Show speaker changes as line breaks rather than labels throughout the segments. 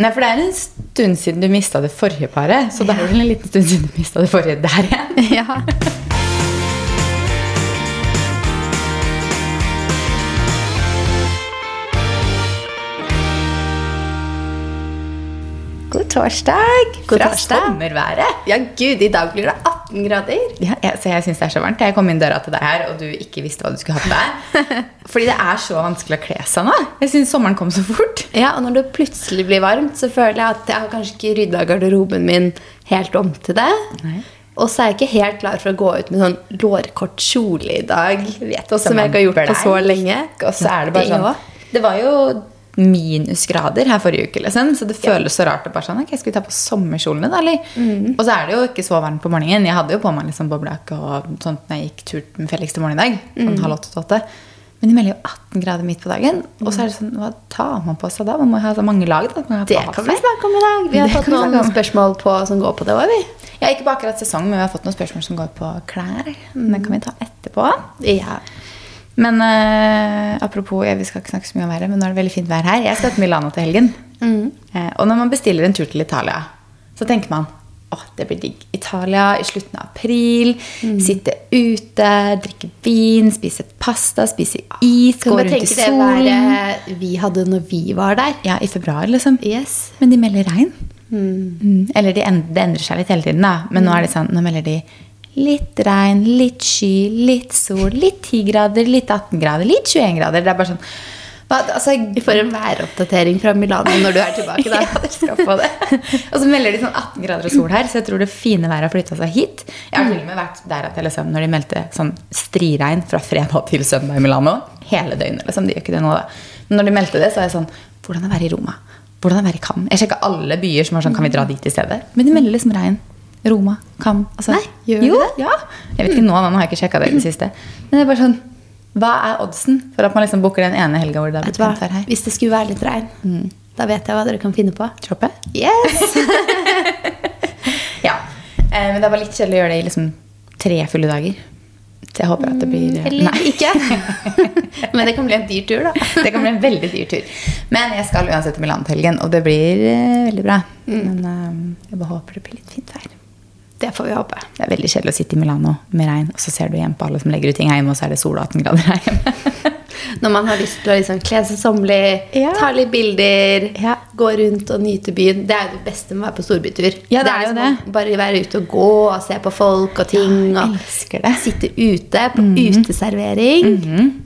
Nei, for det er en stund siden du mista det forrige paret. Så det er vel en liten stund siden du mista det forrige der igjen.
Ja.
torsdag
God
fra
torsdag.
sommerværet.
ja, gud, i dag blir det 18 grader.
Ja, jeg, så jeg syns det er så varmt. Jeg kom inn døra til deg her, og du ikke visste hva du skulle ha på deg. Fordi det er så vanskelig å kle seg nå. Jeg syns sommeren kom så fort.
Ja, og når det plutselig blir varmt, så føler jeg at jeg har kanskje ikke rydda garderoben min helt om til det.
Nei.
Og så er jeg ikke helt klar for å gå ut med sånn lårkort kjole i dag.
Vet også
som jeg ikke har gjort på så lenge.
Og så er det bare sånn. Det var jo minusgrader her forrige uke, liksom, så det føles så rart. å bare sånn, ok, Skal vi ta på sommerkjolene, da? eller?
Mm.
Og så er det jo ikke så varmt på morgenen. Jeg hadde jo på meg liksom boblejakke og sånt når jeg gikk tur med Felix til morgen i dag. Sånn
Mm.
halv åtte til åtte. Men de melder jo 18 grader midt på dagen. Og så er det sånn, hva tar man på seg da? Man må ha så mange lag. da. Man
Det kan vi snakke om i dag. Vi har
Det
fått noen spørsmål på, som går på det òg, vi.
Ja, ikke på akkurat sesong, men vi har fått noen spørsmål som går på klær. Det kan vi ta etterpå.
Ja.
Men uh, apropos, ja, vi skal ikke snakke så mye om været, men nå er det veldig fint vær her. Jeg skal til Milano til helgen. Eh, og når man bestiller en tur til Italia, så tenker man åh, det blir digg. Italia i slutten av april. Sitte ute, drikke vin, spise pasta, spise is,
Kan
gå rundt i solen.
Kan du tenke det været vi hadde når vi var der?
Ja, i februar, liksom.
Yes.
Men de melder regn. Mm. Eller de end, det endrer seg litt hele tiden, da. Men nå er det sånn, nå melder de litt regn, litt sky, litt sol, litt 10 grader, litt 18 grader, litt 21 grader. Det er bare sånn altså,
Vi får en væroppdatering fra Milano når du er tilbake. da.
ja, dere skal få det. og så melder de sånn 18 grader og sol her, så jeg tror det fine været har flytta seg hit. Jeg har til og med vært der at jeg når de meldte sånn striregn fra fredag til søndag i Milano hele døgnet. liksom, de gjør ikke det nå da. Men når de meldte det, så er jeg sånn Hvordan er været i Roma? Hvordan er været i Cannes? Jeg sjekka alle byer som var sånn Kan vi dra dit i stedet? Men de melder liksom regn. Roma, Cannes altså,
Nei, gjør
jo,
det?
Ja. Jeg vet ikke nå, nå har jeg ikke sjekka det i det siste. Men det er bare sånn Hva er oddsen for at man liksom booker den ene helga hvor det er blitt pent vær her?
Hvis det skulle være litt regn, da vet jeg hva dere kan finne på.
Shoppe?
Yes!
Ja. Eh, men det er bare litt kjedelig å gjøre det i liksom tre fulle dager. Så jeg håper at det blir eh,
Eller
Nei.
ikke. Men det kan bli en dyr tur, da.
Det kan bli en veldig dyr tur. Men jeg skal uansett til Milan til helgen, og det blir eh, veldig bra. Men eh, jeg bare håper det blir litt fint vær.
Det får vi håpe.
Det er veldig kjedelig å sitte i Milano med regn, og så ser du igjen på alle som legger ut ting hjemme, og så er det sol og 18 grader her hjemme.
Når man har lyst til å liksom kle seg sommerlig,
Ja.
ta litt bilder,
Ja.
gå rundt og nyte byen. Det er jo det beste med å være på storbytur.
Ja, det er jo
liksom å Bare være ute og gå og se på folk og ting. Og
det.
Sitte ute på uteservering.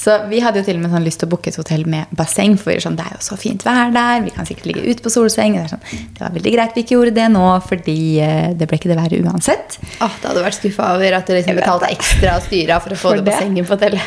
Så vi hadde jo til og med sånn lyst til å booke et hotell med basseng, for vi sånn, det er jo så fint vær der, vi kan sikkert ligge ute på solseng. Det, sånn, det var veldig greit vi ikke gjorde det nå, fordi eh, det ble ikke det været uansett.
Åh, det hadde vært skuffa over at du liksom betalte ekstra og styra for å få
For
det
det.
sengen på hotellet.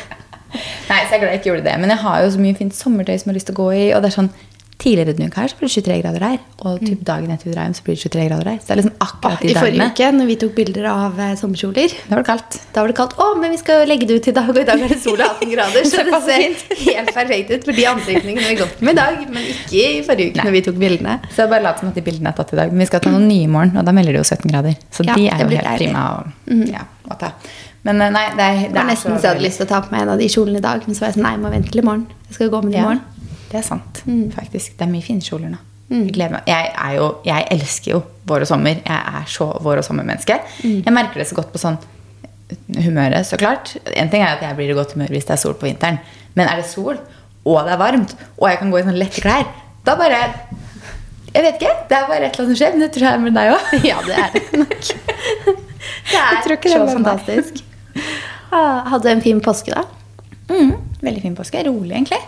Nei, så jeg er glad jeg ikke gjorde det. Men jeg har jo så mye fint sommertøy som jeg har lyst til å gå i. Og det er sånn, Tidligere denne uka her så blir det 23 grader her. Og typ dagen etter vi drar hjem, så blir det 23 grader her. Så det er liksom akkurat de
I forrige uke, når vi tok bilder av eh, sommerkjoler,
Da var det kaldt.
da var det kaldt. Å, men vi skal jo legge det ut i dag, og i dag er det sol og 18 grader. Så
Det
ser helt perfekt ut for de antrekningene vi har gått med i dag. Men ikke i forrige uke,
Nei.
når vi tok bildene.
Så bare lat som at de bildene er tatt i dag. Men vi skal ta noen nye i morgen, og da melder det jo 17 grader. Så
Ja,
de
det
er jo
blir
helt
deilig.
prima å, ja, å ta. Men eh, nei, det er,
Det var nesten så jeg hadde lyst til å ta på meg en av de kjolene i dag, men så var jeg sånn, nei, jeg må vente til i morgen. Jeg skal gå med det i
Ja,
morgen.
det er sant, faktisk. Det er mye fine kjoler nå. Jeg, meg. Jeg, er jo, jeg elsker jo vår og sommer. Jeg er så vår og sommermenneske. Jeg merker det så godt på sånn humøret, så klart. En ting er at jeg blir i godt humør hvis det er sol på vinteren. Men er det sol, og det er varmt, og jeg kan gå i sånne lette klær, da bare Jeg vet ikke. Det er bare et eller annet som skjer. Men det tror jeg er med deg òg.
Ja, det er det nok. Det er
Jeg det
så fantastisk. Hadde en fin påske, da?
Mm, veldig fin påske. Rolig, egentlig.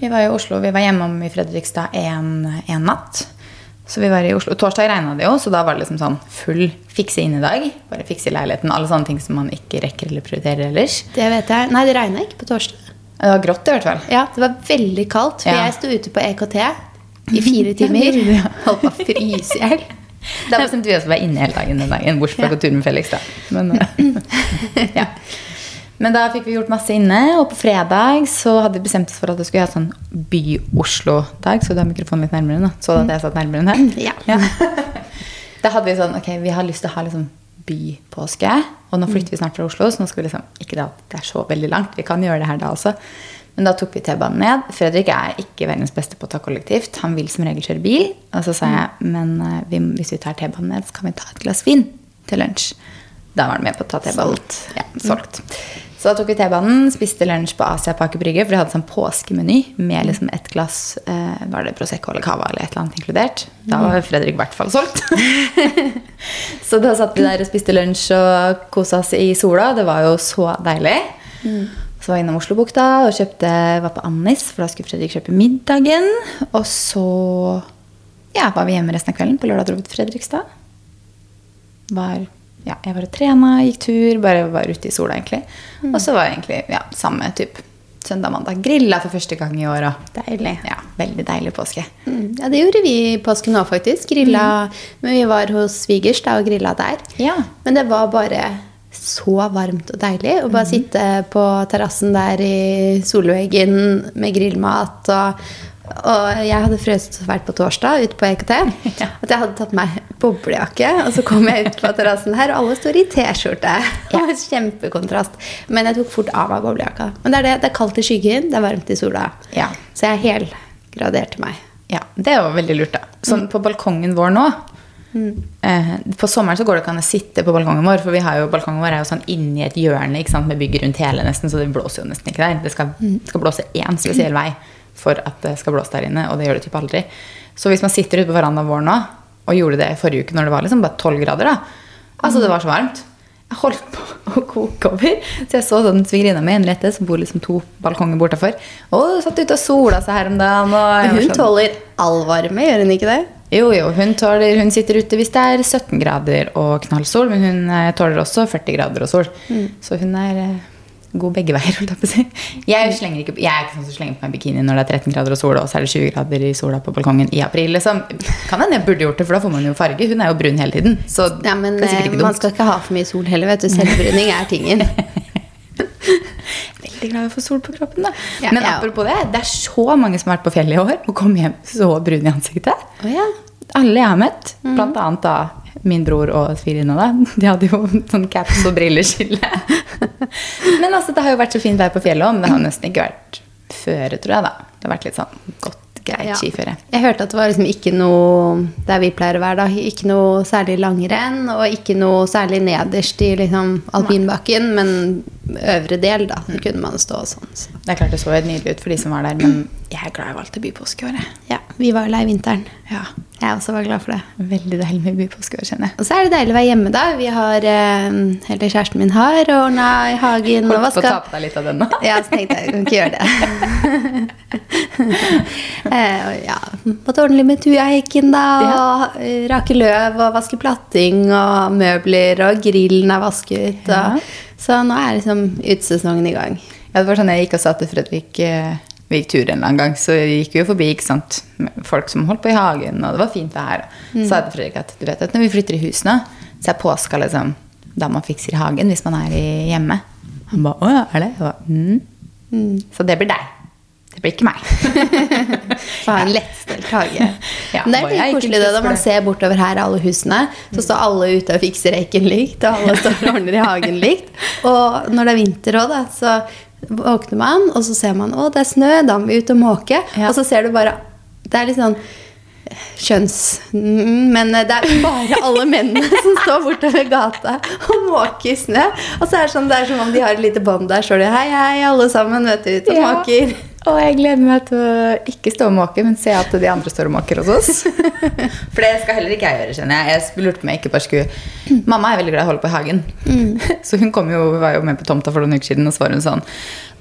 Vi var i Oslo, vi var hjemom i Fredrikstad en, en natt. Så vi var i Oslo. Torsdag regna det jo, så da var det liksom sånn full fikse inn i dag. Bare fikse i leiligheten. Alle sånne ting som man ikke rekker eller prioriterer ellers.
Det vet jeg. Nei, det regna ikke på torsdag.
Det var grått i hvert fall.
Ja, det var veldig kaldt, for
Ja.
jeg sto ute på EKT i fire timer.
Ja.
Holdt på å fryse i hjel.
Da bestemte vi oss for å være inne hele dagen den dagen, bortsett fra å gå tur med Felix. da. Men, eh, ja. Men da fikk vi gjort masse inne, og på fredag så hadde vi bestemt oss for at det skulle være sånn By-Oslo-dag. Så du har mikrofonen litt nærmere nå. Så du at jeg satt nærmere enn her?
Ja.
da hadde vi sånn Ok, vi har lyst til å ha liksom bypåske. Og nå flytter vi snart fra Oslo, så nå skal vi liksom Ikke da det er så veldig langt, vi kan gjøre det her da også. Men da tok vi T-banen ned. Fredrik er ikke verdens beste på å ta kollektivt. Han vil som regel kjøre bil. Og så sa jeg men eh, vi, hvis vi tar T-banen ned, så kan vi ta et glass vin til lunsj. Da var han med på å ta T-banen.
Solgt.
Ja, solgt. Så da tok vi T-banen, spiste lunsj på Asia Brygge, for de hadde sånn påskemeny med liksom et glass eh, Var det Prosecco eller Cava eller et eller annet inkludert? Da var Fredrik i hvert fall solgt. så da satt vi der og spiste lunsj og kosa oss i sola. Det var jo så deilig. Så var jeg innom Oslobukta og kjøpte, var på Annis, for da skulle Fredrik kjøpe middagen. Og så ja, var vi hjemme resten av kvelden. På lørdag dro vi til Fredrikstad. Var, ja, jeg var og trena, gikk tur, bare var ute i sola, egentlig. Og så var det egentlig ja, samme type søndag-mandag. Grilla for første gang i år.
Deilig.
ja, veldig deilig påske.
Mm, Ja, det gjorde vi i påsken òg, faktisk. Grilla, Men vi var hos svigers da, og grilla der.
Ja.
Men det var bare så varmt og deilig å bare sitte på terrassen der i solveggen med grillmat. Og, og jeg hadde frøst så fælt på torsdag ute på EKT
Ja.
at jeg hadde tatt meg boblejakke. Og så kom jeg ut på terrassen her, og alle står i T-skjorte. Ja. Kjempekontrast. Men jeg tok fort av meg boblejakka. Men det er det, det er kaldt i skyggen, det er varmt i sola.
Ja.
Så jeg helgraderte meg.
Ja, det er jo veldig lurt, da. Sånn på balkongen vår nå eh, På sommeren så går det ikke an å sitte på balkongen vår, for vi har jo, balkongen vår er jo sånn inni et hjørne med bygg rundt hele, nesten, så det blåser jo nesten ikke der. Det skal, det skal blåse én spesiell vei for at det skal blåse der inne, og det gjør det typ aldri. Så hvis man sitter ute på verandaen vår nå, og gjorde det forrige uke når det var liksom bare 12 grader, da Altså, det var så varmt. Jeg holdt på å koke over. Så jeg så sånn svigerinna mi, Henriette, som bor liksom to balkonger bortafor. Og satt ute og sola seg her om dagen.
Men hun
sånn-
tåler all varme, gjør hun ikke det?
jo, jo, hun, tåler, hun sitter ute hvis det er 17 grader og knallsol, men hun eh, tåler også 40 grader og sol. Så hun er god begge veier, jeg. Jeg, slenger ikke, jeg er ikke sånn som slenger på meg bikini når det er 13 grader og sol, og så er det 20 grader i sola på balkongen i april. Liksom. Kan hende jeg burde gjort det, for da får man jo farge. Hun er jo brun hele tiden. Så
Ja, men
det er sikkert
eh,
ikke
man skal ikke ha for mye sol heller, vet du. Selvbruning er tingen.
Veldig glad i å få sol på kroppen, da.
Ja,
men
òg.
apropos det, det er så mange som har vært på fjellet i år og kom hjem så brun i ansiktet.
Å ja.
Alle jeg har møtt, blant annet da min bror og svigerinna, da, de hadde jo sånn caps og brilleskille. men altså, det har jo vært så fint vær på fjellet òg, men det har nesten ikke vært føre, tror jeg, da. Det har vært litt sånn godt, greit
Ja.
skiføre.
Jeg hørte at det var liksom ikke noe der vi pleier å være, da. Ikke noe særlig langrenn, og ikke noe særlig nederst i liksom alpinbakken, men øvre del, da. Så kunne man stå og sånn. Så.
Det er klart det så helt nydelig ut for de som var der, men jeg er glad jeg valgte bypåske i år. jeg.
Ja, vi var jo lei vinteren.
Ja,
Jeg også var glad for det.
veldig deilig med bypåske i år, kjenner jeg.
Og så er det deilig å være hjemme, da. Vi har, eh, eller kjæresten min har ordna i hagen og
Holdt på å ta på deg litt av den nå.
Ja, så tenkte jeg jeg kan ikke gjøre det. eh, ja, Måtte ordne litt med tujahekken, da. Og rake løv og vaske platting og møbler, og grillen er vasket.
Ja.
Og, så nå er liksom utesesongen i gang.
Ja, det var sånn jeg gikk og sa til Fredrik eh, Vi gikk tur en eller annen gang, så gikk vi jo forbi ikke sant? folk som holdt på i hagen, og det var fint vær. Så sa jeg til Fredrik at du vet at når vi flytter i hus nå, så er påska liksom da man fikser hagen hvis man er hjemme. Han ba å ja, er det? Ba, mm. mm. Så det blir deg. Det blir ikke meg.
Så ha en lettstelt hage.
Ja,
Men det er litt koselig det, da man ser bortover her alle husene. Så står alle ute og fikser reken likt, og alle står og ordner i hagen likt. Og når det er vinter òg, da, så våkner man, og så ser man å, det er snø, da må vi ut og måke.
Ja.
Og så ser du bare Det er litt sånn kjønns... mm, Men det er bare alle mennene som står bortover gata og måker snø. Og så er det, sånn, det er som om de har et lite bånd der. Står de hei, hei, alle sammen, vet du, ut og
Ja.
måker.
Og jeg gleder meg til å ikke stå og måke, men se at de andre står og måker hos oss. For det skal heller ikke jeg gjøre, kjenner jeg. Jeg lurte på om jeg ikke bare skulle Mamma er veldig glad i å holde på i hagen. Så hun kom jo, var jo med på tomta for noen uker siden, og så var hun sånn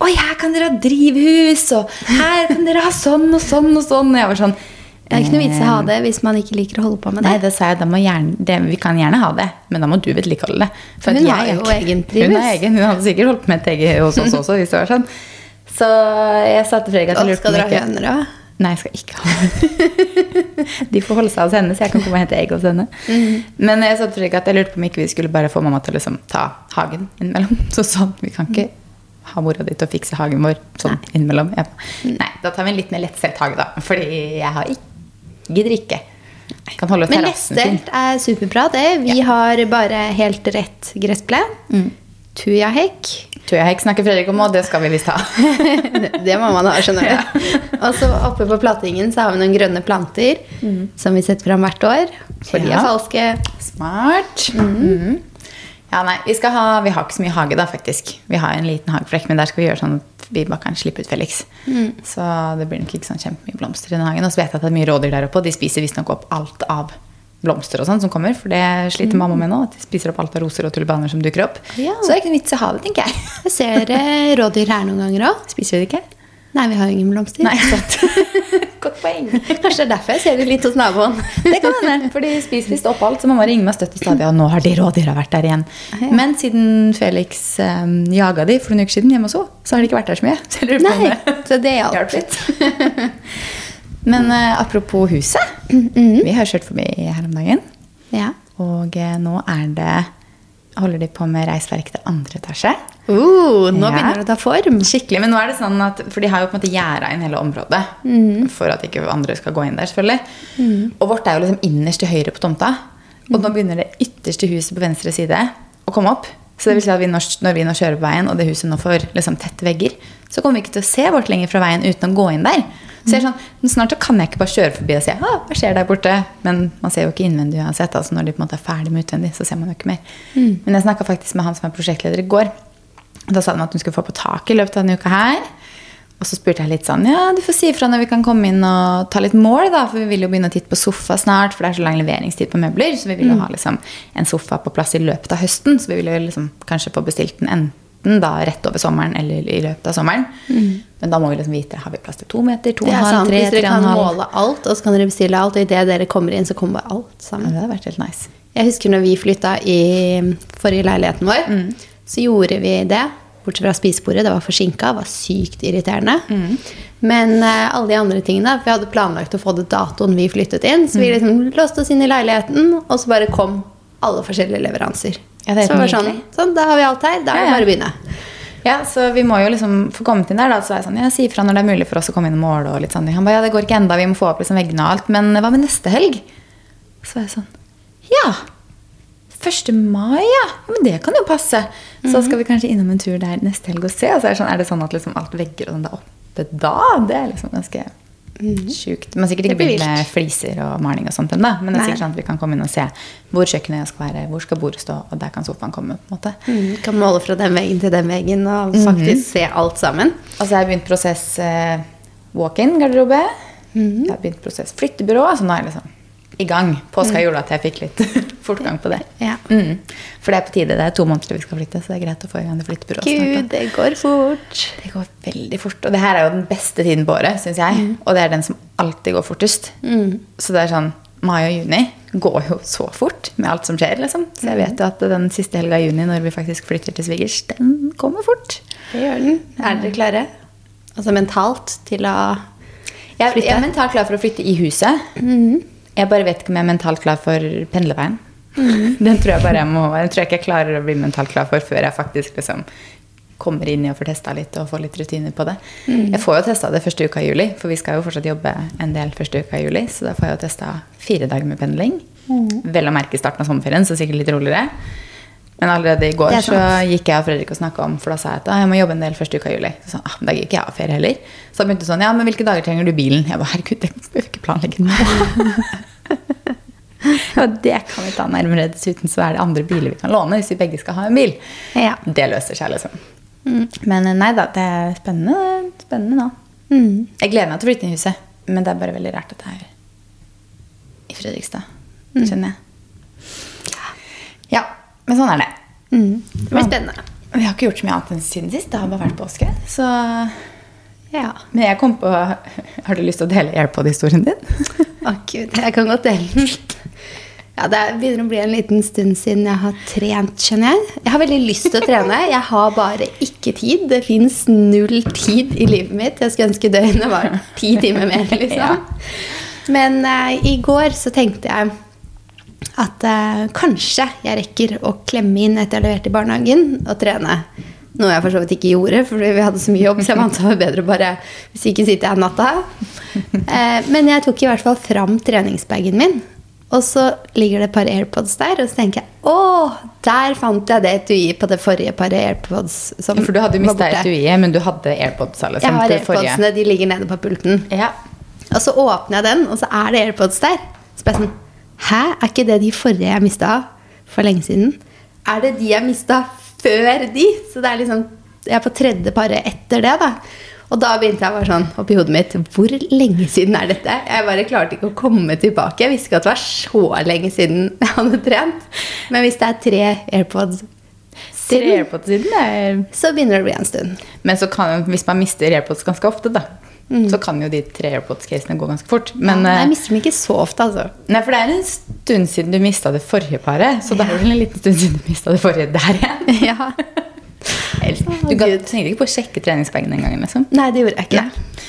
Oi, her kan dere ha drivhus, og her kan dere ha sånn og sånn og sånn. Og jeg var sånn
Det er ikke noe vits i å ha det hvis man ikke liker å holde på med det.
Nei, det sa jeg, gjerne, det, vi kan gjerne ha det, men da må du vedlikeholde det. For
Hun har jo egen
Hun
drivhus.
har egen, hun hadde sikkert holdt på med et eget hos oss også, hvis det var sånn. Så jeg sa til Fredrik at jeg lurte på
skal dere ha høner da?
Nei, jeg skal ikke ha høner. De får holde seg hos henne, så jeg kan komme og hente egg hos henne. Men jeg sa til Fredrik at jeg lurte på om ikke vi skulle bare få mamma til å liksom ta hagen innimellom. Så sånn, vi kan ikke ha mora di til å fikse hagen vår sånn innimellom. Jeg, nei, da tar vi en litt mer lettstelt hage, da. Fordi jeg har ikke Gidder ikke. Kan holde
Men lettstelt er superbra, det. Vi har bare helt rett gressplen. tujahekk.
Tujahekk snakker Fredrik om, og det skal vi visst ha.
Det må man ha, skjønner du. Og så oppe på platingen så har vi noen grønne planter som vi setter fram hvert år. For de
Ja.
er falske.
Smart. Mhm. Ja, nei, vi, ha, vi har ikke så mye hage, da, faktisk. Vi har en liten hageflekk, men der skal vi gjøre sånn at vi bare kan slippe ut Felix. Så det blir nok ikke sånn kjempemye blomster i den hagen. Og så vet jeg at det er mye rådyr der oppe, og de spiser visstnok opp alt av blomster og sånn som kommer. For det sliter mamma med nå, at de spiser opp alt av roser og tulipaner som dukker opp.
Ja.
Så det er ikke noen vits i å ha det, tenker jeg.
Jeg ser eh, rådyr her noen ganger òg.
Spiser vi det ikke?
Nei, vi har jo ingen blomster.
Nei, sant. Godt poeng.
Kanskje det er derfor jeg ser det litt hos naboen.
Det kan hende, for de spiser visst opp alt. Så mamma ringer meg støtt og stadig, og nå har de rådyra vært der igjen. Men siden Felix um, jaga de for noen uker siden hjemme hos henne, så har de ikke vært der så mye. Så
Nei,
det
så det
hjalp litt. Men uh, apropos huset. Vi har kjørt forbi her om dagen.
Ja.
Og uh, nå er det holder de på med reisverk til andre etasje.
Uh, nå
Ja.
begynner det å ta form.
Skikkelig, men nå er det sånn at, For de har jo på en måte gjerda inn hele området. For at ikke andre skal gå inn der, selvfølgelig. Og vårt er jo liksom innerst til høyre på tomta. Og nå begynner det ytterste huset på venstre side å komme opp. Så det vil si at vi når, når vi nå kjører på veien, og det huset nå får liksom tette vegger, så kommer vi ikke til å se vårt lenger fra veien uten å gå inn der. Så jeg er sånn, Snart så kan jeg ikke bare kjøre forbi og se ah, hva skjer der borte. Men man ser jo ikke innvendig uansett. altså Når de på en måte er ferdig med utvendig, så ser man jo ikke mer. Men jeg snakka faktisk med han som er prosjektleder i går. Da sa de at hun skulle få på tak i løpet av denne uka her. Og så spurte jeg litt sånn Ja, du får si ifra når vi kan komme inn og ta litt mål, da. For vi vil jo begynne å titte på sofa snart, for det er så lang leveringstid på møbler. Så vi vil jo ha liksom en sofa på plass i løpet av høsten. Så vi vil jo liksom kanskje få bestilt den enten da rett over sommeren eller i løpet av sommeren. Men da må vi liksom vite har vi plass til to meter, to og en halv, tre,
Hvis dere kan måle alt, og så kan dere bestille alt, og idet dere kommer inn, så kommer bare alt
Ja,
sammen.
det hadde vært helt nice.
Jeg husker når vi flytta i forrige leiligheten vår, så gjorde vi det. Bortsett fra spisebordet. Det var forsinka, var sykt irriterende. Men uh, alle de andre tingene For vi hadde planlagt å få det datoen vi flyttet inn. Så vi liksom låste oss inn i leiligheten, og så bare kom alle forskjellige leveranser.
Ja, det er
så var sånn, sånn, da har vi alt her. Da er det bare å begynne.
Ja, så vi må jo liksom få kommet inn der. da, Så er jeg sånn, ja, Si ifra når det er mulig for oss å komme inn og måle. og litt sånn. Han ba, ja, det går ikke enda, vi må få opp liksom veggene og alt. Men hva med neste helg? Så var jeg sånn Ja! 1. mai, ja. Men det kan jo passe. Så skal vi kanskje innom en tur der neste helg og se. Og så er det sånn, er det sånn at liksom alt vegger og sånn er oppe da? Det er liksom ganske sjukt. Men sikkert ikke
blir
med fliser og maling og sånt ennå. Men det er sikkert sånn at vi kan komme inn og se hvor kjøkkenet skal være, hvor skal bordet stå, og der kan sofaen komme. på en måte.
Mm, kan måle fra den veggen til den veggen og faktisk se alt sammen.
Og så har jeg begynt prosess eh, walk-in-garderobe. Jeg har begynt prosess flyttebyrå. Så nå er jeg liksom i gang. Påska gjorde at jeg fikk litt fortgang på det.
Ja.
Mm. For det er på tide. Det er to måneder til vi skal flytte, så det er greit å få i gang det flyttebyrået.
Gud, det går fort.
Det går veldig fort. Og det her er jo den beste tiden på året, syns jeg. Og det er den som alltid går fortest. Så det er sånn Mai og juni går jo så fort med alt som skjer, liksom. Så jeg vet jo at den siste helga i juni, når vi faktisk flytter til svigers, den kommer fort.
Det gjør den. Er dere klare? Altså mentalt til å flytte?
jeg er mentalt klar for å flytte i huset. Jeg bare vet ikke om jeg er mentalt klar for pendleveien. Den tror jeg bare jeg må Den tror jeg ikke jeg klarer å bli mentalt klar for før jeg faktisk liksom kommer inn i og får testa litt og får litt rutiner på det. Jeg får jo testa det første uka i juli, for vi skal jo fortsatt jobbe en del første uka i juli. Så da får jeg jo testa fire dager med pendling. Vel å merke i starten av sommerferien, så sikkert litt roligere. Men allerede i går så gikk jeg og Fredrik og snakka om, for da sa jeg at «Ah, jeg må jobbe en del første uka i juli. Så, ah, men da gikk jeg ha ferie heller. Så da begynte sånn, ja, men hvilke dager trenger du bilen? Jeg bare, herregud, det bør vi ikke planlegge nå. ja, det kan vi ta nærmere. Dessuten så er det andre biler vi kan låne hvis vi begge skal ha en bil.
Ja.
Det løser seg, liksom. Men eh, nei da, det er spennende, spennende nå.
Mm.
Jeg gleder meg til å flytte inn i huset, men det er bare veldig rart at det er i Fredrikstad. Skjønner jeg. Ja, men sånn er det.
Mm. Det blir spennende.
Vi har ikke gjort så mye annet enn siden sist. Det har bare vært påske. Så
Ja.
Men jeg kom på Har du lyst til å dele AirPod-historien din?
Å, gud. Jeg kan godt dele den. Ja, Det er- begynner å bli en liten stund siden jeg har trent, skjønner jeg. Jeg har veldig lyst til å trene. Jeg har bare ikke tid. Det fins null tid i livet mitt. Jeg skulle ønske døgnet var ti timer mer, liksom. Men uh, i går så tenkte jeg at uh, kanskje jeg rekker å klemme inn etter jeg har levert i barnehagen, og trene. Noe jeg for så vidt ikke gjorde, fordi vi hadde så mye jobb. Så jeg vant det bedre bare Hvis ikke sitter jeg natta. Uh, men jeg tok i hvert fall fram treningsbagen min. Og så ligger det et par AirPods der, og så tenker jeg å, der fant jeg det etuiet på det forrige paret AirPods. Som
For du hadde mista etuiet, men du hadde AirPods. Liksom,
Jeg har. AirPodsene, de ligger nede på pulten.
Ja.
Og så åpner jeg den, og så er det AirPods der. Så bare sånn Hæ, er ikke det de forrige jeg mista for lenge siden? Er det de jeg mista før de? Så det er liksom Jeg er på tredje paret etter det, da. Og da begynte jeg bare sånn oppi hodet mitt Hvor lenge siden er dette? Jeg bare klarte ikke å komme tilbake. Jeg visste ikke at det var så lenge siden jeg hadde trent. Men hvis det er tre AirPods
Tre
siden,
AirPods siden er
så begynner det å bli en stund.
Men så kan, hvis man mister AirPods ganske ofte, da, så kan jo de tre AirPods-casene gå ganske fort. Men, eh,
jeg mister dem ikke så ofte, altså.
nei, for det er en stund siden du mista det forrige paret, så da er vel en liten stund siden du mista det forrige der igjen.
Ja.
Du kan, tenkte ikke på å sjekke treningsbagen den gangen, liksom.
Nei, det gjorde jeg ikke.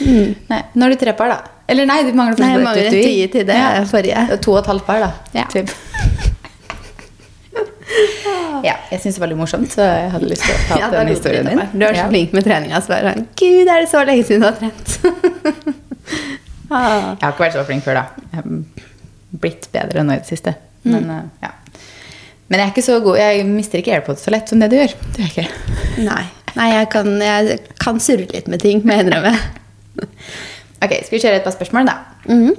Nei. Nei, Nå har du tre par, da. Eller nei, du mangler fortsatt
et
etui.
til det forrige.
Det er To og et halvt par, da.
Ja.
Typ. ja, jeg syns det var litt morsomt, så jeg hadde lyst til å ta
Ja,
den historien din.
Du er så flink med treninga. Så bare sånn Gud, er det så lenge siden du har trent? ah.
Jeg har ikke vært så flink før, da. Jeg har blitt bedre nå i det siste. Men,
Mm.
ja. Men jeg er ikke så god Jeg mister ikke AirPods så lett som det du gjør. Det gjør.
Nei. Nei, jeg kan, jeg kan surre litt med ting, må jeg innrømme.
Ok, Skal vi kjøre et par spørsmål, da?
Mhm.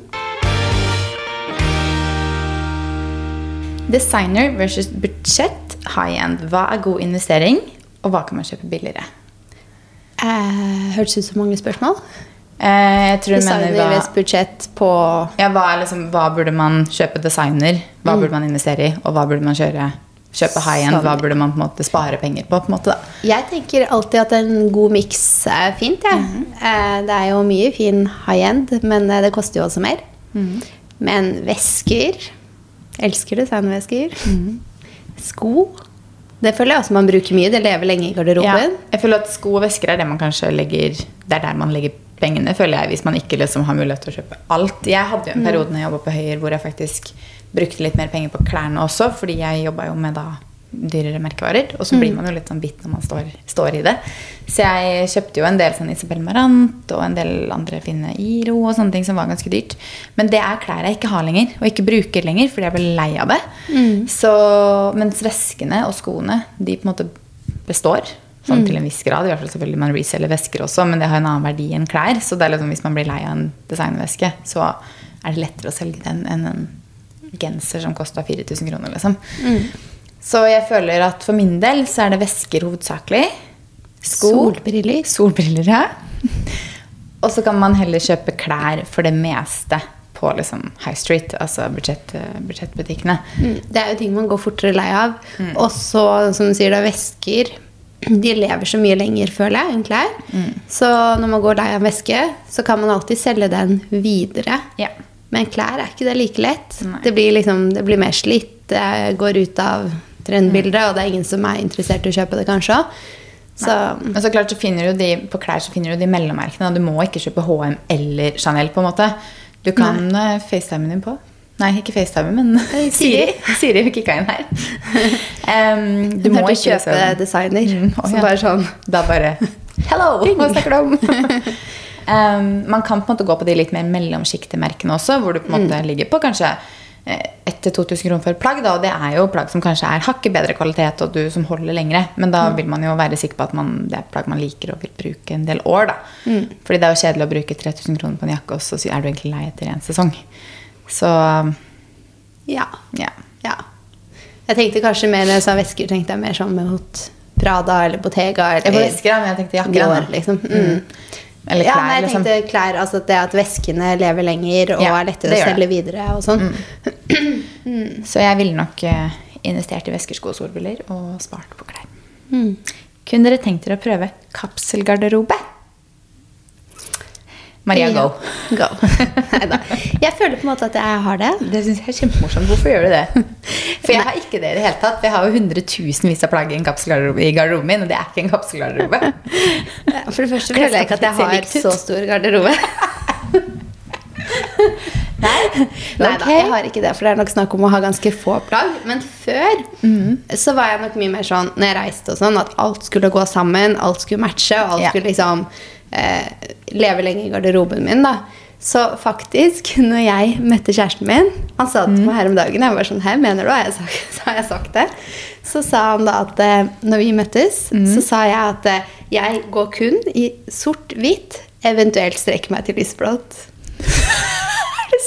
Designer versus budsjett, high end. Hva er god investering, og hva kan man kjøpe billigere?
Eh, Hørtes ut som mange spørsmål.
Eh, du mener
Designer
hva,
budsjett på
ja, hva, er liksom, hva burde man kjøpe designer? Hva
Mm.
burde man investere i? Og hva burde man kjøre, kjøpe high end? Hva burde man på en måte spare penger på? på en måte da?
Jeg tenker alltid at en god miks er fint. jeg. Eh, Det er jo mye fin high end, men eh, det koster jo også mer. Men vesker Elsker designvesker. Sko. Det føler jeg også man bruker mye. Det lever lenge i
Ja,
garderoben.
jeg føler at sko og vesker er det man kanskje legger Det er der man legger pengene, føler jeg, hvis man ikke liksom har mulighet til å kjøpe alt. Jeg hadde jo en periode når jeg jobba på Høyer hvor jeg faktisk brukte litt mer penger på klærne også, fordi jeg jobba jo med da dyrere merkevarer. Og så blir man jo litt sånn bitt når man står, står i det. Så jeg kjøpte jo en del sånn Isabel Marant og en del andre fine Iro og sånne ting som var ganske dyrt. Men det er klær jeg ikke har lenger, og ikke bruker lenger, fordi jeg ble lei av det. Så, mens veskene og skoene, de på en måte består. Sånn til en viss grad. I hvert fall selvfølgelig Man reselger vesker også, men det har en annen verdi enn klær. Så det er liksom, hvis man blir lei av en designveske, så er det lettere å selge den enn en genser som kosta 4000 kroner. Liksom. Så jeg føler at for min del så er det vesker hovedsakelig. Sko.
Solbriller.
Solbriller, ja. Og så kan man heller kjøpe klær for det meste på liksom High Street, altså budsjett, budsjettbutikkene.
Mm, Det er jo ting man går fortere lei av.
Mm.
Og så, som du sier, da, vesker. De lever så mye lenger, føler jeg, enn klær.
Mm.
Så når man går lei av veske, så kan man alltid selge den videre.
Yeah.
Men klær er ikke det like lett. Det blir, liksom, det blir mer slitt, det går ut av trendbildet,
Mm.
og det er ingen som er interessert i å kjøpe det, kanskje. Så
Men så klart så finner du de, på klær så finner du de mellommerkene. og Du må ikke kjøpe HM eller Chanel. på en måte. Du kan uh, facetimen din på. Nei, ikke facetime, men
Eh,
Siri.
Siri.
Kicka inn her. Um, du må ikke
kjøpe
sånn.
designer.
Mm,
så
ja.
bare sånn
Da bare Hello! Hva snakker du om? um, man kan på en måte gå på de litt mer mellomsjiktemerkene også, hvor du på en måte ligger på kanskje 1000-2000 kroner for et plagg. Da, og det er jo plagg som kanskje er hakket bedre kvalitet, og du som holder lengre. Men da vil man jo være sikker på at man, det er plagg man liker og vil bruke en del år. Da. Fordi det er jo kjedelig å bruke 3000 kroner på en jakke, og så er du egentlig lei etter én sesong. Så
Ja.
ja.
Ja. Jeg tenkte kanskje mer når jeg sa vesker, tenkte jeg mer sånn mot Prada eller Bottega
Jeg vesker, men jeg tenkte jakker.
Liksom. Mm.
Eller
ja,
klær,
nei, jeg
liksom.
tenkte klær, altså det at veskene lever lenger og
Ja,
er lettere å selge
det.
videre og sånn.
Så jeg ville nok eh, investert i vesker, sko og solbriller og spart på klær.
Mm.
Kunne dere tenkt dere å prøve kapselgarderobe? Maria, go.
Go. Jeg føler på en måte at jeg har det.
Det syns jeg er kjempemorsomt. Hvorfor gjør du det? For jeg har ikke det i det hele tatt. Jeg har jo hundretusenvis av plagg i i garderoben min, og det er ikke en kapselgarderobe.
For det første føler jeg ikke at jeg har så stor garderobe. Nei,
Ok.
jeg har ikke det, for det er nok snakk om å ha ganske få plagg. Men før
Mhm.
så var jeg nok mye mer sånn når jeg reiste og sånn, at alt skulle gå sammen, alt skulle matche, og alt
Ja.
skulle liksom eh, leve lenge i garderoben min. da. Så faktisk, når jeg møtte kjæresten min Han sa det til meg her om dagen. Jeg var sånn Her mener du? Har jeg sagt, så har jeg sagt det? Så sa han da at eh, når vi møttes, så sa jeg at eh, jeg går kun i sort-hvitt, eventuelt strekker meg til lysblått.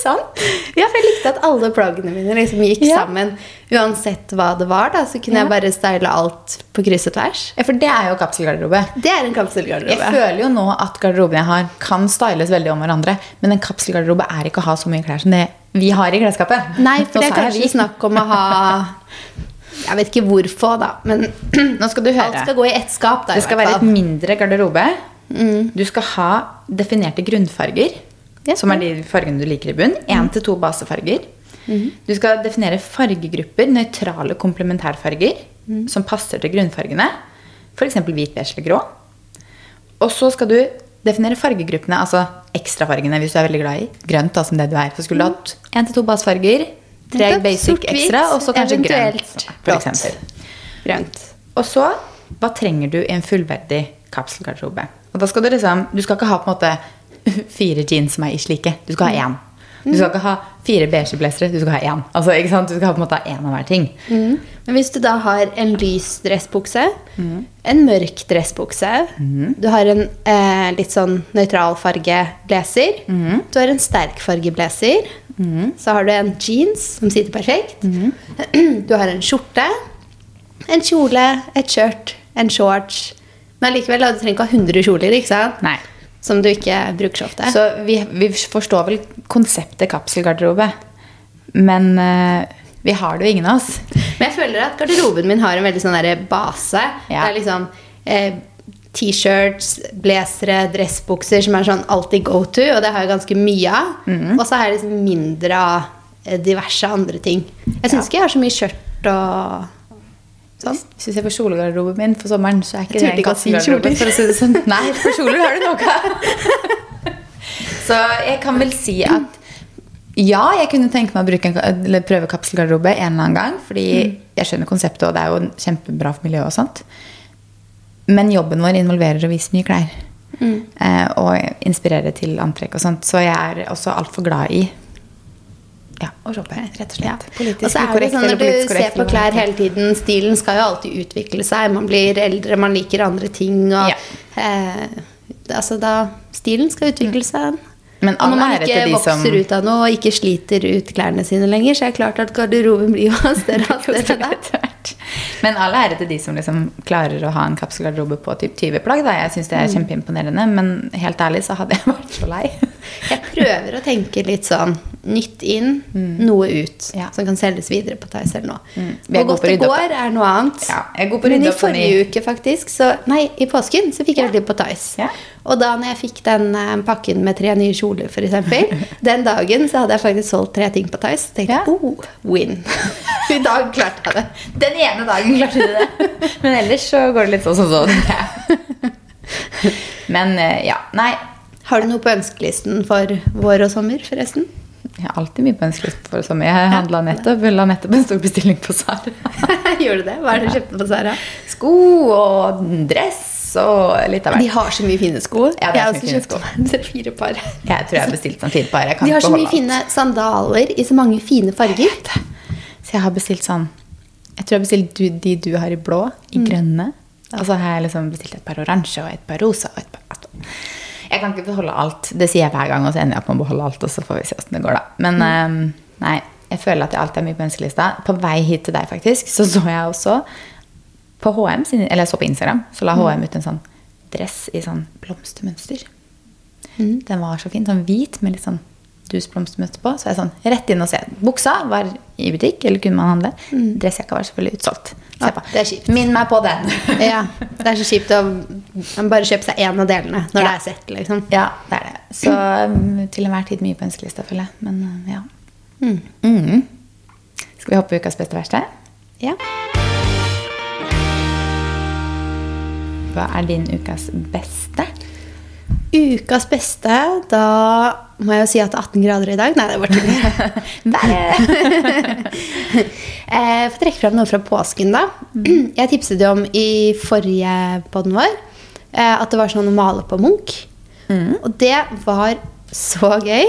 Sant?
Ja, for jeg likte at alle plaggene mine liksom gikk
Ja.
sammen. Uansett hva det var, da, så kunne
Ja.
jeg bare style alt på kryss og tvers.
Ja, for det er jo kapselgarderobe.
Det er en kapselgarderobe.
Jeg føler jo nå at garderoben jeg har, kan styles veldig om hverandre. Men en kapselgarderobe er ikke å ha så mye klær som det vi har i klesskapet.
Nei, for det er kanskje
vi.
snakk om å ha Jeg vet ikke hvorfor, da, men
Nå skal du høre.
alt skal gå i ett skap. Da,
Det skal være et.
Mm.
mindre garderobe. Du skal ha definerte grunnfarger. Som er de fargene du liker i bunn. Én til to basefarger. Du skal definere fargegrupper, nøytrale komplementærfarger, som passer til grunnfargene. F.eks. hvit, beige eller grå. Og så skal du definere fargegruppene, altså ekstrafargene hvis du er veldig glad i grønt. da, som det du er. Så skulle du hatt én til to basefarger, tre basic ekstra, og så kanskje grønt. For eksempel.
Grønt.
Og så, hva trenger du i en fullverdig kapselgarderobe? Og da skal du liksom, du skal ikke ha på en måte fire jeans som er ish like. Du skal ha én. Du skal ikke ha fire beige blazere, du skal ha én. Altså, ikke sant? Du skal ha på en måte ha én av hver ting.
Mm. Men hvis du da har en lys dressbukse,
Mm.
en mørk dressbukse, du har en eh, litt sånn nøytral farge blazer,
Mm.
du har en sterk farge blazer, så har du en jeans som sitter perfekt,
Mm.
du har en skjorte, en kjole, et skjørt, en shorts. Men allikevel, du trenger ikke ha 100 kjoler, ikke sant?
Nei.
Som du ikke bruker så ofte.
Så vi, vi forstår vel konseptet kapselgarderobe. Men uh, vi har det jo ingen av oss.
Men jeg føler at garderoben min har en veldig sånn der base.
Ja.
Det er liksom eh, T-shirts, blazere, dressbukser som er sånn alltid go to, og det har jeg ganske mye av.
Mm.
Og så har jeg liksom mindre av eh, diverse andre ting. Jeg syns ikke jeg har så mye skjørt og sånn.
Hvis du ser på kjolegarderoben min for sommeren, så er ikke det en
ikke si
kapselgarderobe. For å si det sånn. Nei, for kjoler har du nok av. Så jeg kan vel si at ja, jeg kunne tenke meg å bruke en, eller prøve kapselgarderobe en eller annen gang. Fordi jeg skjønner konseptet, og det er jo kjempebra for miljøet og sånt. Men jobben vår involverer å vise mye klær. Mm. og inspirere til antrekk og sånt. Så jeg er også altfor glad i ja, å shoppe, rett og slett. Politisk
Og er det
ukorrekt
sånn
eller
Når du
politisk korrekt,
ser på klær hele tiden, stilen skal jo alltid utvikle seg. Man blir eldre, man liker andre ting. Og,
Ja.
eh, altså da, stilen skal utvikle seg.
Men
og når man ikke
de
vokser
som-
ut av noe og ikke sliter ut klærne sine lenger, så er det klart at garderoben blir jo større og større.
Men all ære til de som liksom klarer å ha en kapselgarderobe på typ 20 plagg. Da. Jeg syns det
Mm.
er kjempeimponerende, men helt ærlig så hadde jeg vært så lei.
Jeg prøver å tenke litt sånn nytt inn, noe ut.
Mm. Ja.
Som kan selges videre på Theis eller noe.
Er
Hvor godt det går, er noe annet.
Ja,
Men i
sånn
forrige uke, faktisk, så Nei, i påsken så fikk jeg veldig på Theis.
Ja.
Og da når jeg fikk den eh, pakken med tre nye kjoler, f.eks., den dagen så hadde jeg faktisk solgt tre ting på Theis. tenkte jeg, oh, win. I dag klarte jeg det.
Den ene dagen klarte du det. Men ellers så går det litt sånn sånn. tenker. Men eh, ja, nei.
Har du noe på ønskelisten for vår og sommer, forresten?
Jeg har alltid mye på ønskelisten for sommer. Jeg handla nettopp, la nettopp en stor bestilling på Sara.
Gjorde du det? Hva er det du kjøpte på Sara?
Sko og dress og litt av hvert.
De har så mye fine sko.
Ja,
jeg har også kjøpt meg fire par.
Jeg tror jeg har bestilt sånn fire par.
De har så mye
alt.
fine sandaler i så mange fine farger.
Så jeg har bestilt sånn Jeg tror jeg har bestilt de du har i blå, i
Mm.
grønne. Og så har jeg liksom bestilt et par oransje og et par rosa. Og et par Jeg kan ikke beholde alt. Det sier jeg hver gang, og så ender jeg opp med å beholde alt. Og så får vi se åssen det går, da. Men
Mm.
um, nei, jeg føler at jeg alltid har mye på ønskelista. På vei hit til deg, faktisk, så så jeg også på HM, sin- eller jeg så på Instagram, så la. HM ut en sånn dress i sånn blomstermønster.
Mm.
Den var så fin. Sånn hvit med litt sånn dus blomstermønster på. Så jeg sånn, rett inn og se. Buksa var i butikk, eller kunne man handle. Dressjakka var selvfølgelig utsolgt.
Mm. Ja, det er kjipt.
Minn meg på den.
Ja, Det er så kjipt å bare kjøpe seg én av delene når
Ja.
det er sett. liksom.
ja, det er det. Så um, til enhver tid mye på ønskelista, føler jeg. Men uh, ja.
Mm.
Mm. Skal vi hoppe ukas beste verste?
Ja.
Hva er din ukas beste?
Ukas beste, da må jeg jo si at det er 18 grader i dag. Nei, det var tull. Eh, får trekke frem noe fra påsken, da. Jeg tipset jo om i forrige podden vår eh, at det var sånn å male på Munch. Og det var så gøy.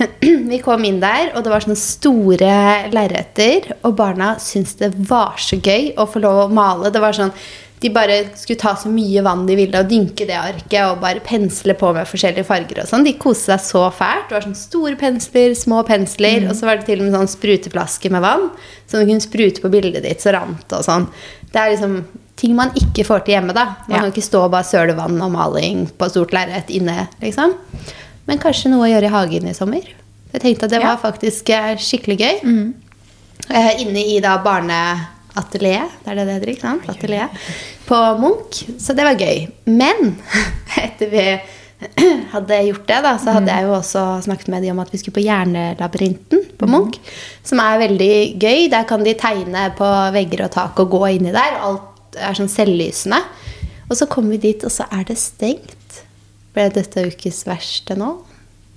Vi kom inn der, og det var sånne store lerreter. Og barna syntes det var så gøy å få lov å male. Det var sånn, De bare skulle ta så mye vann de ville og dynke det arket og bare pensle på med forskjellige farger. og sånn. De koste seg så fælt. Det var sånn Store pensler, små pensler, og så var det til og med sånn spruteflaske med vann. som du kunne sprute på bildet ditt, så rant det og sånn. Det er liksom ting man ikke får til hjemme. da. Man
Ja.
kan ikke stå og bare søle vann og maling på stort lerret inne. liksom. Men kanskje noe å gjøre i hagen i sommer. Jeg tenkte at det var
Ja.
faktisk eh, skikkelig gøy. Mm. Inne i da barneatelieret, det er det det heter, ikke sant? Atelier. På Munch. Så det var gøy. Men etter vi hadde gjort det, da, så hadde jeg jo også snakket med de om at vi skulle på Hjernelabyrinten på Munch. Som er veldig gøy. Der kan de tegne på vegger og tak og gå inni der. og Alt er sånn selvlysende. Og så kommer vi dit, og så er det stengt. Ble dette ukes verste nå?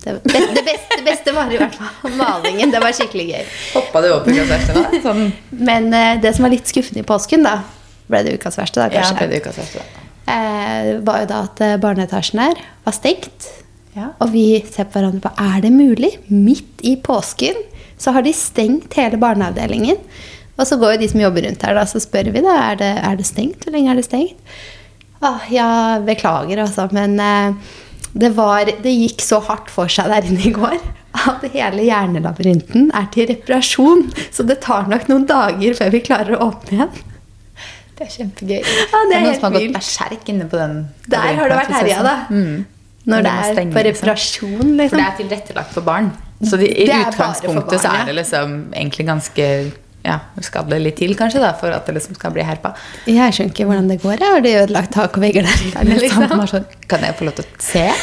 Det, det, det, beste, det beste var i hvert fall malingen. Det var skikkelig gøy.
Hoppa du opp i ukas verste da? Sånn,
Men eh, det som var litt skuffende i påsken, da, ble det ukas verste, da
ja, ble det ukas verste da?
eh, var jo da at eh, barneetasjen her var stengt.
Ja.
Og vi ser på hverandre på er det mulig? Midt i påsken så har de stengt hele barneavdelingen. Og så går jo de som jobber rundt her, da, så spør vi da er det, er det stengt. Hvor lenge er det stengt? Ah, ja, beklager, altså, men eh, det, var, det gikk så hardt for seg der inne i går at hele hjernelabyrinten er til reparasjon. Så det tar nok noen dager før vi klarer å åpne igjen.
Det er kjempegøy.
Ja, det er
noen
helt
som har gått berserk inne på den.
Der har det vært herja, da.
Mm.
Når det er
stenge,
på
liksom.
reparasjon,
For
liksom.
det er tilrettelagt for barn. Så de, i
Det er for
utgangspunktet så
barn, ja.
er det liksom egentlig ganske ja, skal det litt til, kanskje, da, for at det liksom skal bli herpa.
Jeg skjønner ikke hvordan det går. Har de ødelagt tak og vegger der liksom.
sånn, Kan jeg få lov til å se?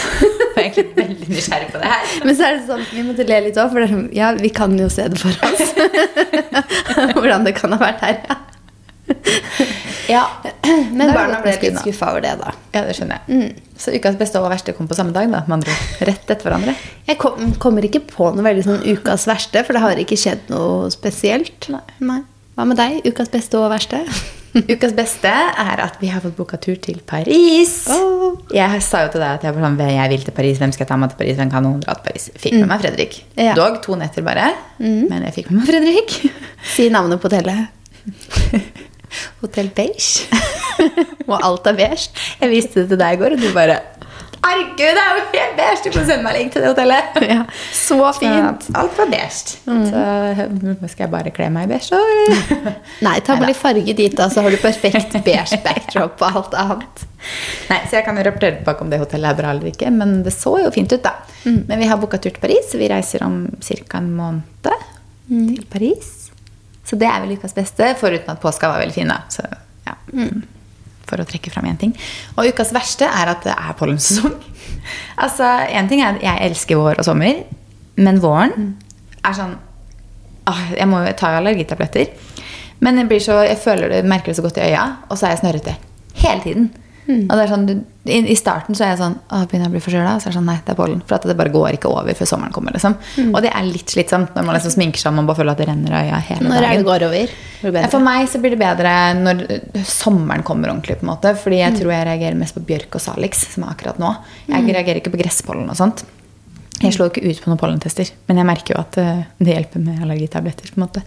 Jeg er egentlig veldig nysgjerrig på det her.
Men så er det sånn, vi måtte le litt òg, for sånn, ja, vi kan jo se det for oss. hvordan det kan ha vært her, ja.
Ja,
Men barna ble litt skuffa over det, da.
ja det skjønner jeg. Så ukas beste og verste kom på samme dag, da, med andre. Rett etter hverandre.
Jeg kom, kommer ikke på noe veldig sånn ukas verste, for det har ikke skjedd noe spesielt.
Nei.
Hva med deg? Ukas beste og verste?
Ukas beste er at vi har fått booka tur til Paris.
Oh.
Jeg sa jo til deg at jeg, var sånn, jeg vil til Paris. Hvem skal jeg ta med til Paris? Hvem kan noen dra til Paris? Fikk med meg Fredrik.
Ja.
Dog to netter bare. Men jeg fikk med meg Fredrik.
Si navnet på hotellet.
Hotell Beige.
Og alt er beige.
Jeg viste det til deg i går, og du bare Herregud, det er jo helt beige! Du får sende meg link til det hotellet.
Ja, så fint.
Så alt var beige. Så skal jeg bare kle meg i beige, så?
Nei, ta bare litt farge dit, da, så har du perfekt beige backdrop og alt annet.
Nei, så jeg kan jo rapportere tilbake om det hotellet er bra eller ikke, men det så jo fint ut, da. Men vi har booka tur til Paris. Vi reiser om ca. en måned til Paris. Så det er vel ukas beste, foruten at påska var veldig fin, da. Så, ja. For å trekke fram én ting. Og ukas verste er at det er pollensesong. altså, en ting er at jeg elsker vår og sommer, men våren er sånn ah, Jeg må jo ta allergitabletter. Men jeg, blir så, jeg føler det, merker det så godt i øya, og så er jeg snørrete hele tiden. Og det er sånn, i, I starten så er jeg sånn Å, begynner jeg å bli forkjøla? Så er det sånn, nei, det er pollen. For at det bare går ikke over før sommeren kommer. liksom. Og det er litt slitsomt når man liksom sminker seg og bare føler at det renner av øya hele
Når dagen.
dagen.
det går over? Det
Ja? For meg så blir det bedre når sommeren kommer ordentlig. på en måte Fordi jeg tror jeg reagerer mest på bjørk og salix, som er akkurat nå. Jeg reagerer ikke på gresspollen og sånt. Jeg slår ikke ut på noen pollentester, men jeg merker jo at øh, det hjelper med allergitabletter. på en måte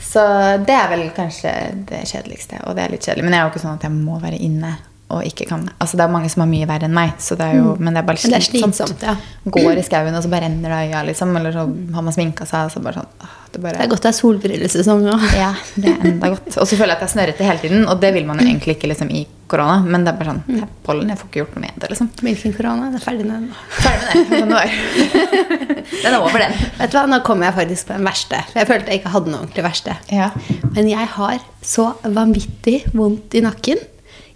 Så det er vel kanskje det kjedeligste. Og det er litt kjedelig. Men jeg er jo ikke sånn at jeg må være inne og ikke kan Altså Det er mange som har mye verre enn meg, så det er jo, men det er bare
det er
slitsomt.
ja.
Går i skauen, og så bare renner det av øya, liksom. Eller så har man sminka seg, og så bare sånn åh, det bare
Det er godt det er solbrillesesong nå.
ja, det er enda godt. Og så føler jeg at jeg er snørrete hele tiden, og det vil man jo egentlig ikke liksom, i korona. Men det er bare sånn, det er pollen, jeg får ikke gjort noe med det. liksom.
Hvilken korona? Det er ferdig med den.
Ferdig med det. Sånn. Den er over, den.
Vet du hva, Nå kommer jeg faktisk på den verste. For jeg følte jeg ikke hadde noe ordentlig verste.
Ja.
Men jeg har så vanvittig vondt i nakken.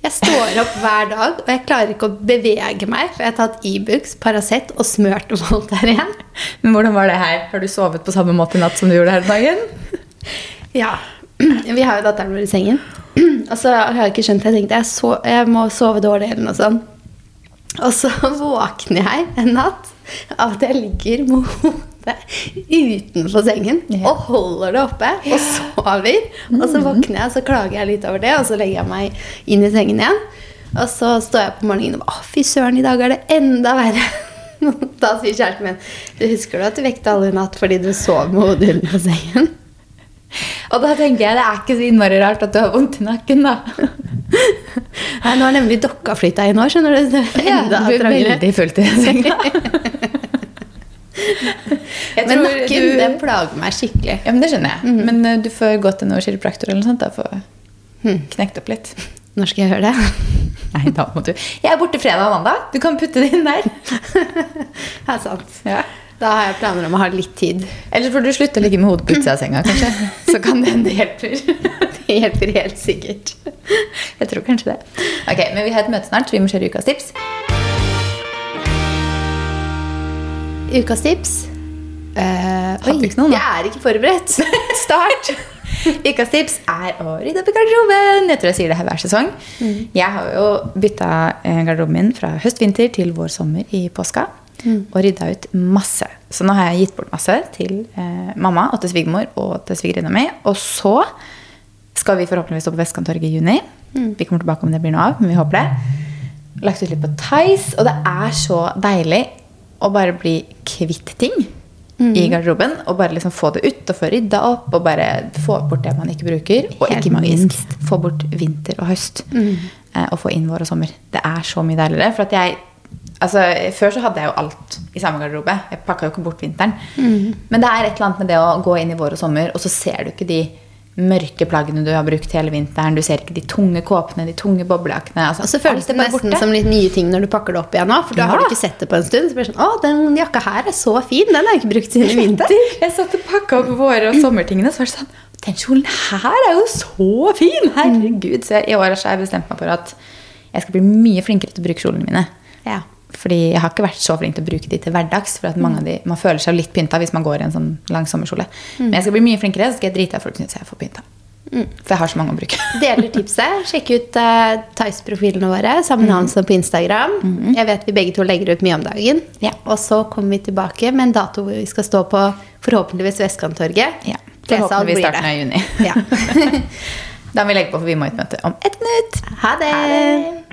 Jeg står opp hver dag, og jeg klarer ikke å bevege meg. For jeg har tatt Ibux, Paracet og smørt Voltaren.
Men hvordan var det her? Har du sovet på samme måte i natt som du gjorde her om dagen?
Ja. Vi har jo datteren vår i sengen. Og så har jeg ikke skjønt Jeg tenkte jeg, så, jeg må sove dårlig eller noe sånt. Og så våkner jeg en natt av at jeg ligger med hodet utenfor sengen og holder det oppe og sover. Og så våkner jeg, så klager jeg litt over det, og så legger jeg meg inn i sengen igjen. Og så står jeg på morgenen og bare Å, fy søren, i dag er det enda verre. Da sier kjæresten min Du husker du at du vekte alle i natt fordi du sov med hodet under sengen?
Og da tenker jeg det er ikke så innmari rart at du har vondt i nakken, da.
Nei, nå har nemlig dokka flytta inn òg, skjønner du. Det er
Ja, du blir veldig fullt i senga. Jeg
Men nakken,
du-
den plager meg skikkelig.
Ja, men Det skjønner jeg. Men eh, du får gå til noen kiropraktor eller noe sånt. da, For
å
knekke opp litt.
Når skal jeg gjøre det?
Nei, da må du Jeg er borte fredag og mandag. Du kan putte det inn der.
Det er sant.
Ja.
Da har jeg planer om å ha litt tid.
Eller får du slutte å ligge med hodet på utsida av senga, kanskje. Så kan det hende det hjelper.
Det hjelper helt sikkert.
Jeg tror kanskje det. Ok, Men vi har et møte snart, så vi må kjøre ukas tips.
Ukas tips.
Uh,
oi,
noen,
jeg er ikke forberedt.
Start! Ukas tips er å rydde opp i garderoben. Jeg tror jeg sier det her hver sesong. Jeg har jo bytta eh, garderoben min fra høst-vinter til vår-sommer i påska. Og rydda ut masse. Så nå har jeg gitt bort masse til eh, mamma og til svigermor og til svigerinna mi. Og så skal vi forhåpentligvis stå på Vestkanttorget i juni. Vi kommer tilbake om det blir noe av, men vi håper det. Lagt ut litt på Tice, og det er så deilig å bare bli kvitt ting i garderoben. Og bare liksom få det ut og få rydda opp og bare få bort det man ikke bruker. Og
Helt
ikke minst få bort vinter og høst. Mm. og få inn vår og sommer. Det er så mye deiligere. For at jeg Altså, Før så hadde jeg jo alt i samme garderobe. Jeg pakka jo ikke bort vinteren. Men det er et eller annet med det å gå inn i vår og sommer, og så ser du ikke de mørke plaggene du har brukt hele vinteren. Du ser ikke de tunge kåpene, de tunge boblejakkene. Altså,
så føles det nesten som litt nye ting når du pakker det opp igjen nå. For da har du ikke sett det på en stund. Så blir det sånn, å, den jakka her er så fin. Den har jeg ikke brukt siden vinter.
Jeg satt og pakka opp våre- og sommertingene, så var det sånn Den kjolen her er jo så fin! Herregud. Så jeg, i år har jeg bestemt meg for at jeg skal bli mye flinkere til å bruke kjolene mine.
Ja.
Fordi jeg har ikke vært så flink til å bruke de til hverdags. For at mange av de, Man føler seg litt pynta hvis man går i en sånn lang sommerkjole. Men jeg skal bli mye flinkere, så skal jeg drite i at folk syns jeg er for pynta. For jeg har så mange å bruke.
Deler tipset. Sjekk ut uh, Tice-profilene våre. Samme navn som på Instagram. Jeg vet vi begge to legger ut mye om dagen.
Ja.
Og så kommer vi tilbake med en dato hvor vi skal stå på forhåpentligvis Vestkanttorget.
Ja. Forhåpentligvis starten av juni.
Ja.
da må vi legge på, for vi må i et møte om ett minutt.
Ha det!
Ha det.